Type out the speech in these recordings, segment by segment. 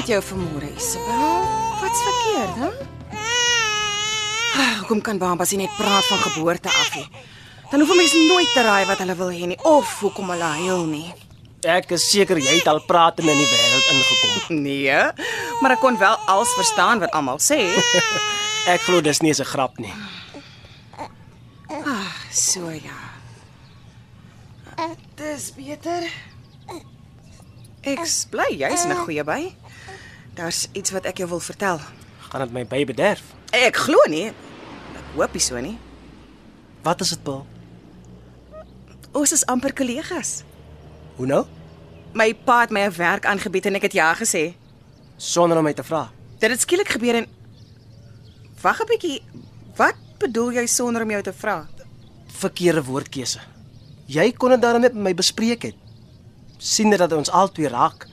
Met jou vanmôre, Isabel? Wat's verkeerd, hè? Ah, Hoekom kan babas nie net praat van geboorte af nie? Dan hoef 'n mens nooit te raai wat hulle wil hê nie of hoekom hulle huil nie. Ek is seker jy het al pratend in die wêreld ingekom. Nee, maar ek kon wel als verstaan wat almal sê. Ek glo dis nie 'n grap nie. So ja. Dis beter. Ek's bly jy's in 'n goeie by. Daar's iets wat ek jou wil vertel. Gaan dit my by bederf? Ek glo nie. Ek hoop nie so nie. Wat is dit, Paul? Ons is amper kollegas. Hoe nou? My pa het my 'n werk aangebied en ek het ja gesê. Sonder om my te vra. Dit het skielik gebeur en Wag 'n bietjie. Wat bedoel jy sonder om jou te vra? Verkeerde woordkeuse. Jy kon dit daarom net met my bespreek het. sien dit dat ons albei raak.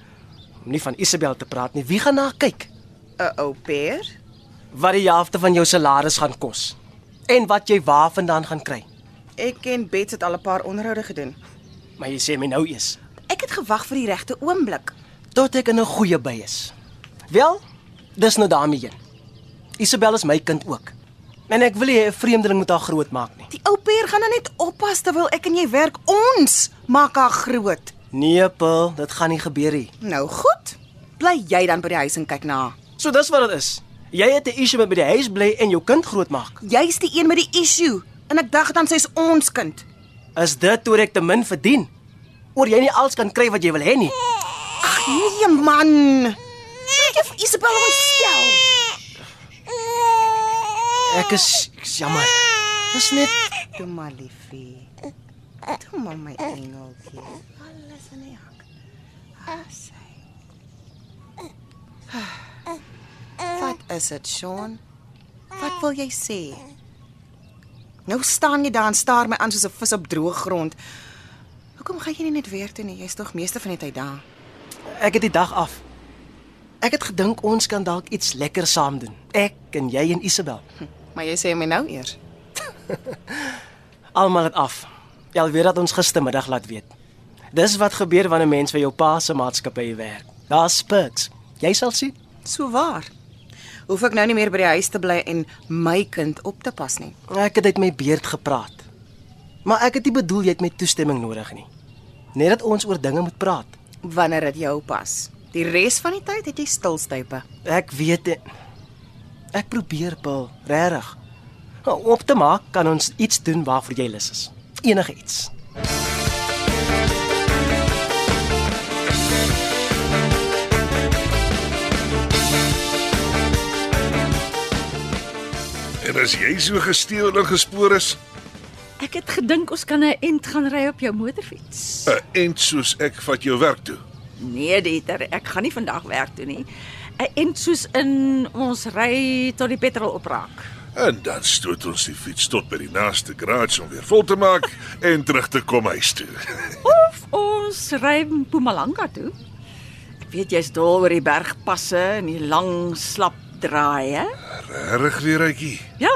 Om nie van Isabel te praat nie. Wie gaan na kyk? 'n Ou pair? Wat die helfte van jou salaris gaan kos en wat jy waar vandaan gaan kry. Ek en Bets het al 'n paar onderhoude gedoen. Maar jy sê my nou eers Ek het gewag vir die regte oomblik. tot ek in 'n goeie by is. Wel, dis nou daarmee heen. Isabel is my kind ook. En ek wil nie 'n vreemdeling moet haar groot maak nie. Die ou pair gaan nou net oppas terwyl ek en jy werk. Ons maak haar groot. Nee, Paul, dit gaan nie gebeur nie. Nou goed. Bly jy dan by die huis en kyk na. So dis wat dit is. Jy het 'n issue met by die huis bly en jou kind grootmaak. Jy's die een met die issue en ek dink dan sy's ons kind. Is dit toe ek te min verdien? Oor jy nie alles kan kry wat jy wil hê nie. Ag nee man. Ek het vir Isabel ontstel. Ek is, ek is jammer. Dis net Toe maar liefie. Toe maar my engeltjie. Alles in die hak. Ah, sy. Wat is dit, Sean? Wat wil jy sê? Nou staan jy daar en staar my aan soos 'n vis op droë grond. Hoekom gaan jy nie net weer toe nie? Jy's tog meeste van die tyd daar. ek het die dag af. Ek het gedink ons kan dalk iets lekker saam doen. Ek en jy en Isabel. Maar jy sê my nou eers. Almal het af. Jy weet dat ons gistermiddag laat weet. Dis wat gebeur wanneer 'n mens vir jou pa se maatskappy werk. Daar's perks. Jy sal sien. So waar. Hoef ek nou nie meer by die huis te bly en my kind op te pas nie. Ek het uit my beerd gepraat. Maar ek het nie bedoel jy het my toestemming nodig nie. Net dat ons oor dinge moet praat. wanneer dit jou pas. Die res van die tyd het jy stilstype. Ek weet dit. Ek probeer, Paul, regtig. Om op te maak kan ons iets doen waarvoor jy lus is. Enige iets. En as jy so gesteel en gespoor is, Ek het gedink ons kan 'n ent gaan ry op jou motorfiets. 'n ent soos ek vat jou werk toe. Nee, Dieter, ek gaan nie vandag werk toe nie. 'n Ent soos in ons ry tot die petrol opraak. En dan stoot ons die fiets tot by die naaste garage om weer vol te maak en terug te kom huis toe. Of ons ry Mpumalanga toe. Ek weet jy's dol oor die bergpasse en die lang slap draaie. Regtig weer uitjie. Ja.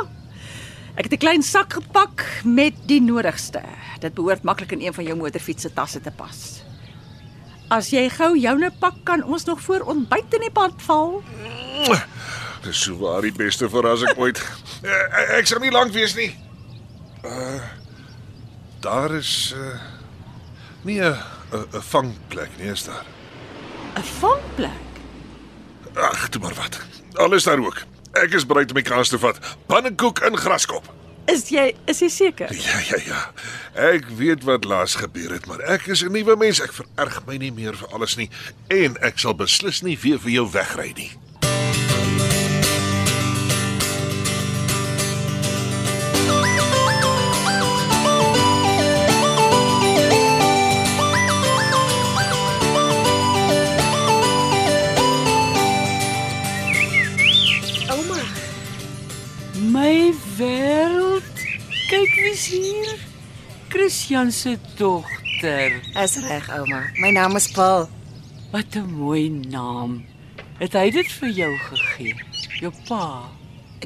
Ek het 'n klein sak gepak met die nodigste. Dit behoort maklik in een van jou motorfiets se tasse te pas. As jy gou joune pak, kan ons nog voor ontbyt in die pad val. Dis so waar die beste verrassing ooit. Eh, Ek sal nie lank wees nie. Uh daar is uh nie 'n 'n 'n vangplek nie, is daar. 'n Vangplek. Ag, toe maar wat. Alles daar ook. Ek is bereid om my kans te vat. Pannekoek in graskop. Is jy is jy seker? Ja, ja, ja. Ek weet wat laas gebeur het, maar ek is 'n nuwe mens. Ek vererg my nie meer vir alles nie en ek sal beslis nie weer vir jou wegry nie. Christian se dogter. Is reg, ouma. My naam is Paul. Wat 'n mooi naam. Het hy dit vir jou gegee? Jou pa.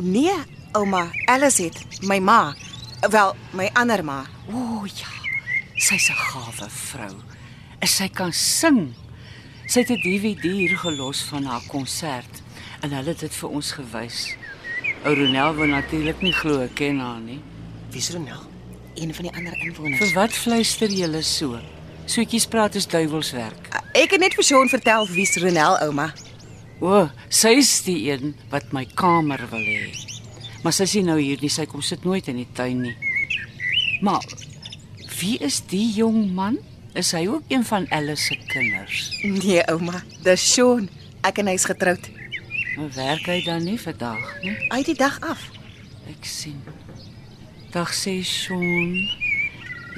Nee, ouma, Alice het my ma. Wel, my ander ma. O ja. Sy's 'n gawe vrou. En sy kan sing. Sy het 'n DVD hier gelos van haar konsert en hulle het dit vir ons gewys. Ou Ronel wou natuurlik nie glo ken haar nie. Wie's Ronel? Een van die ander inwoners. Vir wat fluister julle so? Soetjies praat is duiwelswerk. Ek het net vir Sean vertel wie's Ronel, ouma. O, sy's die een wat my kamer wil hê. Maar sy sien nou hier nie, sy kom sit nooit in die tuin nie. Maar wie is die jong man? Is hy ook een van Alice se kinders? Nee, ouma, dis Sean. Ek en hy's getroud. Maar werk hy dan nie vandag nie? Uit die dag af. Ek sien. Dag sê Sean.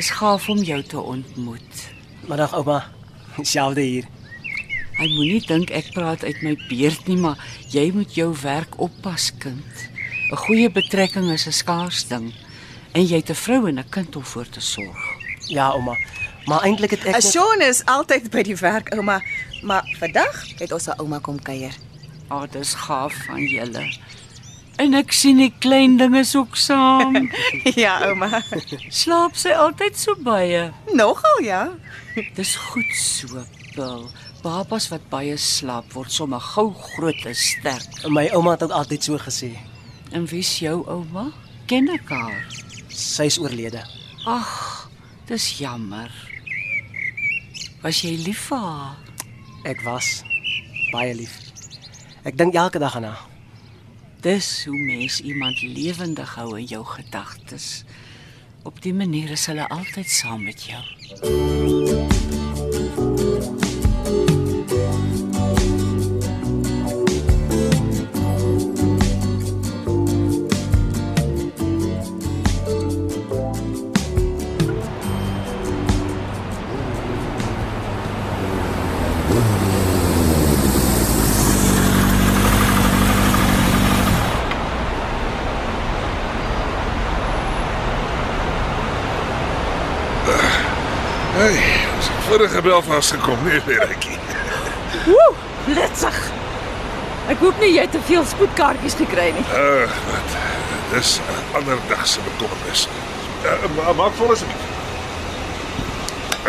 Is gaaf om jou te ontmoet. Middag ouma. Selfde hier. Hy moenie dink ek praat uit my beerd nie, maar jy moet jou werk oppas, kind. 'n Goeie betrekking is 'n skaars ding en jy het 'n vrou en 'n kind om voor te sorg. Ja, ouma. Maar eintlik het ek net- Sean is altyd by die werk, ouma, maar vandag het ons sy ouma kom kuier. Ah, oh, dis gaaf van julle. En ek sien die klein dinge is ook saam. ja, ouma. Slaap sy altyd so baie. Nogal ja. Dis goed so, Bill. Babas wat baie slaap word sommer gou groot en sterk. my ouma het ook altyd so gesê. En wie's jou ouma? Ken ek haar? Sy's oorlede. Ag, dis jammer. Was jy lief vir haar? Ek was baie lief. Ek dink elke dag aan haar. Dis hoe mens iemand lewendig hou in jou gedagtes. Op die manier is hulle altyd saam met jou. Hey, ons het vorige Belfast gekom, nee, Veretjie. Woe, blitsig. Ek hoop nie jy het te veel spoedkaartjies gekry nie. Uh, wat? Dis 'n ander dag se bekommernis. Uh, ma maak vol asseblief.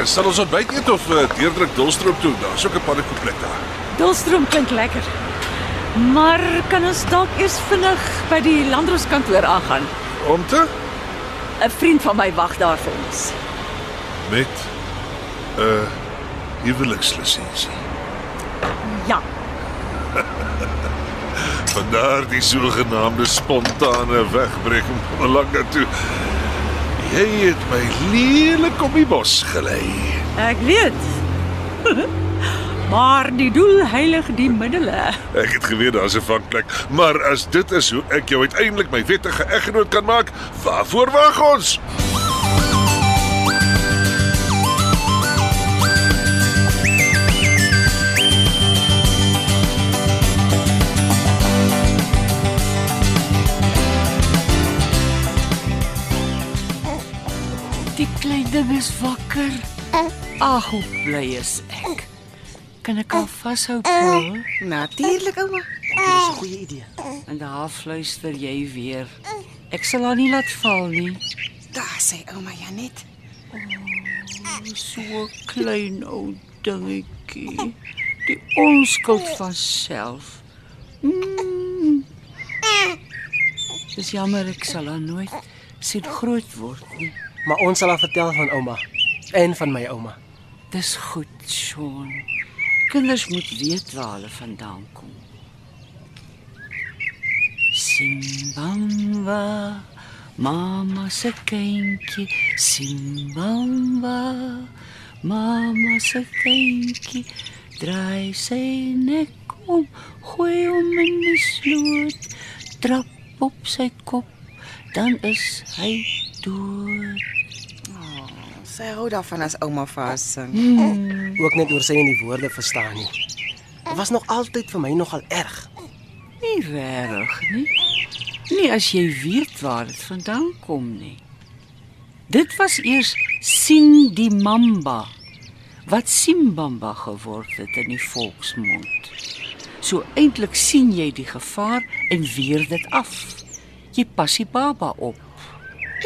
En sal ons ontbyt eet of uh, deurdruk Dolstroop toe? Daar's ook 'n pannekoek daar. Dolstroom klink lekker. Maar kan ons dalk eers vinnig by die landroskantoor aangaan? Om te 'n Vriend van my wag daar vir ons. met 'n uh, huwelikslisensie. Ja, Vandaar die sogenaamde spontane wegbreek om belang toe. Jy het my lelik op die bos gelei. ek weet. maar die doel heilig die middele. Ek het geweet daar's 'n vangplek, maar as dit is hoe ek jou uiteindelik my wettige eggenoot kan maak, waarvoor wag ons? Die klein ding is wakker. Ag, hoe bly is ek. Kan ek haar vashou, Paul? Natuurlik, ouma. Dit is 'n goeie idee. En daar fluister jy weer. Ek sal haar nie laat val nie. Daar sê ouma Janet. So 'n klein ou dingetjie. Die onskuld van self. Mm. Dis jammer ek sal haar nooit sien groot word nie. Maar ons sal haar vertel van ouma en van my ouma. Dis goed, Sean. Kinders moet weet waar hulle vandaan kom. Simbamba, mamma se kindjie, Simbamba, mamma se kindjie, draai sy nek om, gooi hom in die sloot, trap op sy kop, dan is hy dood. Sy hou daarvan as ouma vir haar sing. Ook net oor sy en die woorde verstaan nie. Dit was nog altyd vir my nogal erg. Nie regtig nie. Nie as jy weet waar dit vandaan kom nie. Dit was eers sien die mamba wat Simbamba geword het in die volksmond. So eintlik sien jy die gevaar en weer dit af. Jy pas die baba op.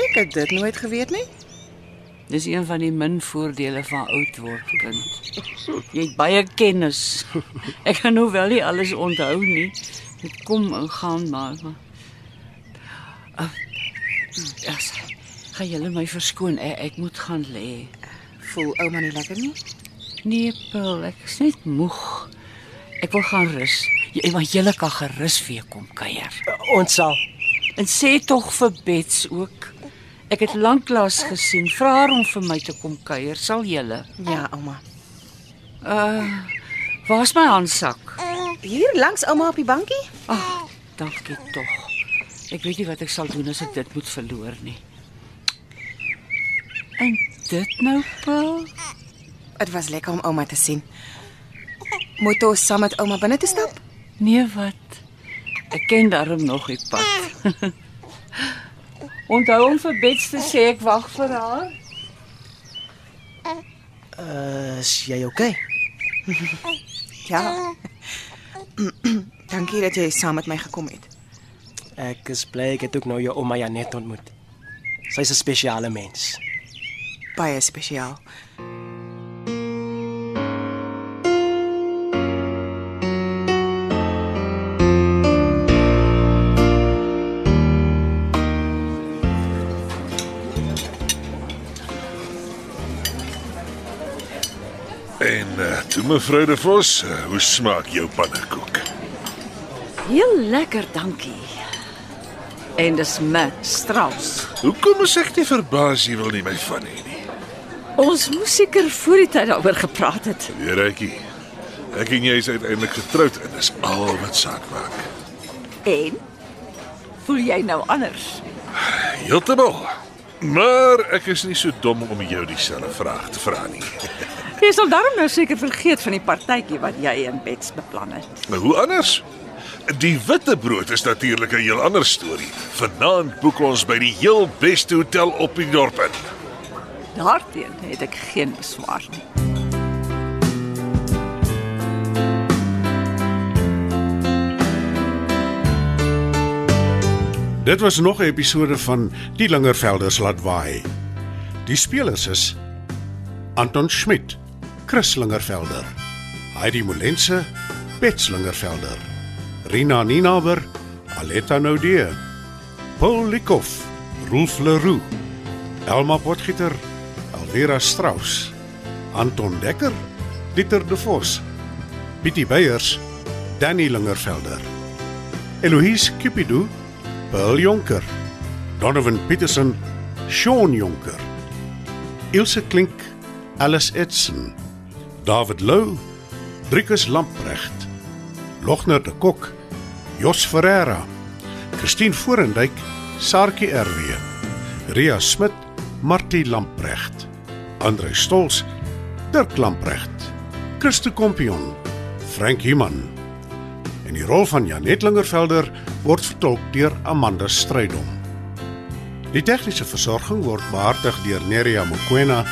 Ek het dit nooit geweet nie. Dis een van die min voordele van oud word, kind. Jy het baie kennis. Ek kan nou wel nie alles onthou nie. Dit kom en gaan maar. maar. Uh, ja, gaan julle my verskoon. Ek, ek moet gaan lê. Voel ouma nie lekker nie? Nee, Paul, ek is net moeg. Ek wil gaan rus. Jy maar julle kan gerus weer kom kuier. Ons sal. En sê tog vir Bets ook. Ek het lanklaas gesien. Vra haar om vir my te kom kuier, sal julle? Ja, ouma. Uh, waar's my handsak? Hier langs ouma op die bankie? Ag, dankie tog. Ek weet nie wat ek sal doen as ek dit moet verloor nie. En dit nou, Paul? Dit was lekker om ouma te sien. Moet ons saam met ouma binne te stap? Nee, wat? Ek ken daarom nog die pad. Onthou om vir Bets te sê ek wag vir haar. Uh, is jy okay? Ja. Dankie dat jy saam met my gekom het. Ek is bly ek het ook nou jou ouma Janet ontmoet. Sy's 'n spesiale mens. Baie spesiaal. Mevrou De Vos, uh, hoe smaak jou pannekoek? Heel lekker, dankie. En dis met Strauss. Hoekom is ek nie verbaas jy wil nie my van hê nie? Ons moes seker voor die tyd daaroor gepraat het. Weer rykie. Ek en jy is uiteindelik getroud en dis al wat saak maak. En voel jy nou anders? Heeltemal. Maar ek is nie so dom om jou dieselfde vraag te vra nie. Jy sal darm nou seker vergeet van die partytjie wat jy en Bets beplan het. Maar hoe anders? Die witbrood is natuurlik 'n heel ander storie. Vanaand boek ons by die heel beste hotel op die dorp in. Daarteen het ek geen beswaar nie. Dit was nog 'n episode van Die Lingervelders laat waai. Die spelers is Anton Schmidt, Chris Lingervelder, Heidi Molense, Bets Lingervelder, Rina Ninaber, Aletta Noudee, Paul Likoff, Rolf Leroux, Elma Potgieter, Alvera Strauss, Anton Dekker, Dieter De Vos, Pietie Beyers, Danny Lingervelder, Eloise Cupido, Pearl Jonker, Donovan Petersen, Sean Jonker, Ilse Klink, Alice Edson, David Lou, Driekus Lamprecht, Logner de Kok, Jos Ferreira, Christine Forendyk, Sarkie RW, Ria Smit, Martie Lamprecht, Andre Stols, Dirk Lamprecht, Christo Kompion, Frank Human. En die rol van Janet Lingervelder word vertolk deur Amanda Strydom. Die tegniese versorging word behartig deur Neriya Mukwena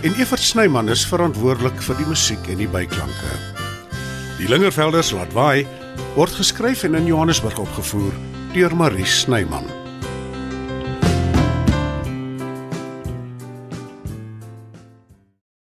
en Evert Snyman is verantwoordelik vir die musiek en die byklanke. Die Lingervelders laat waai word geskryf en in Johannesburg opgevoer deur Marie Snyman.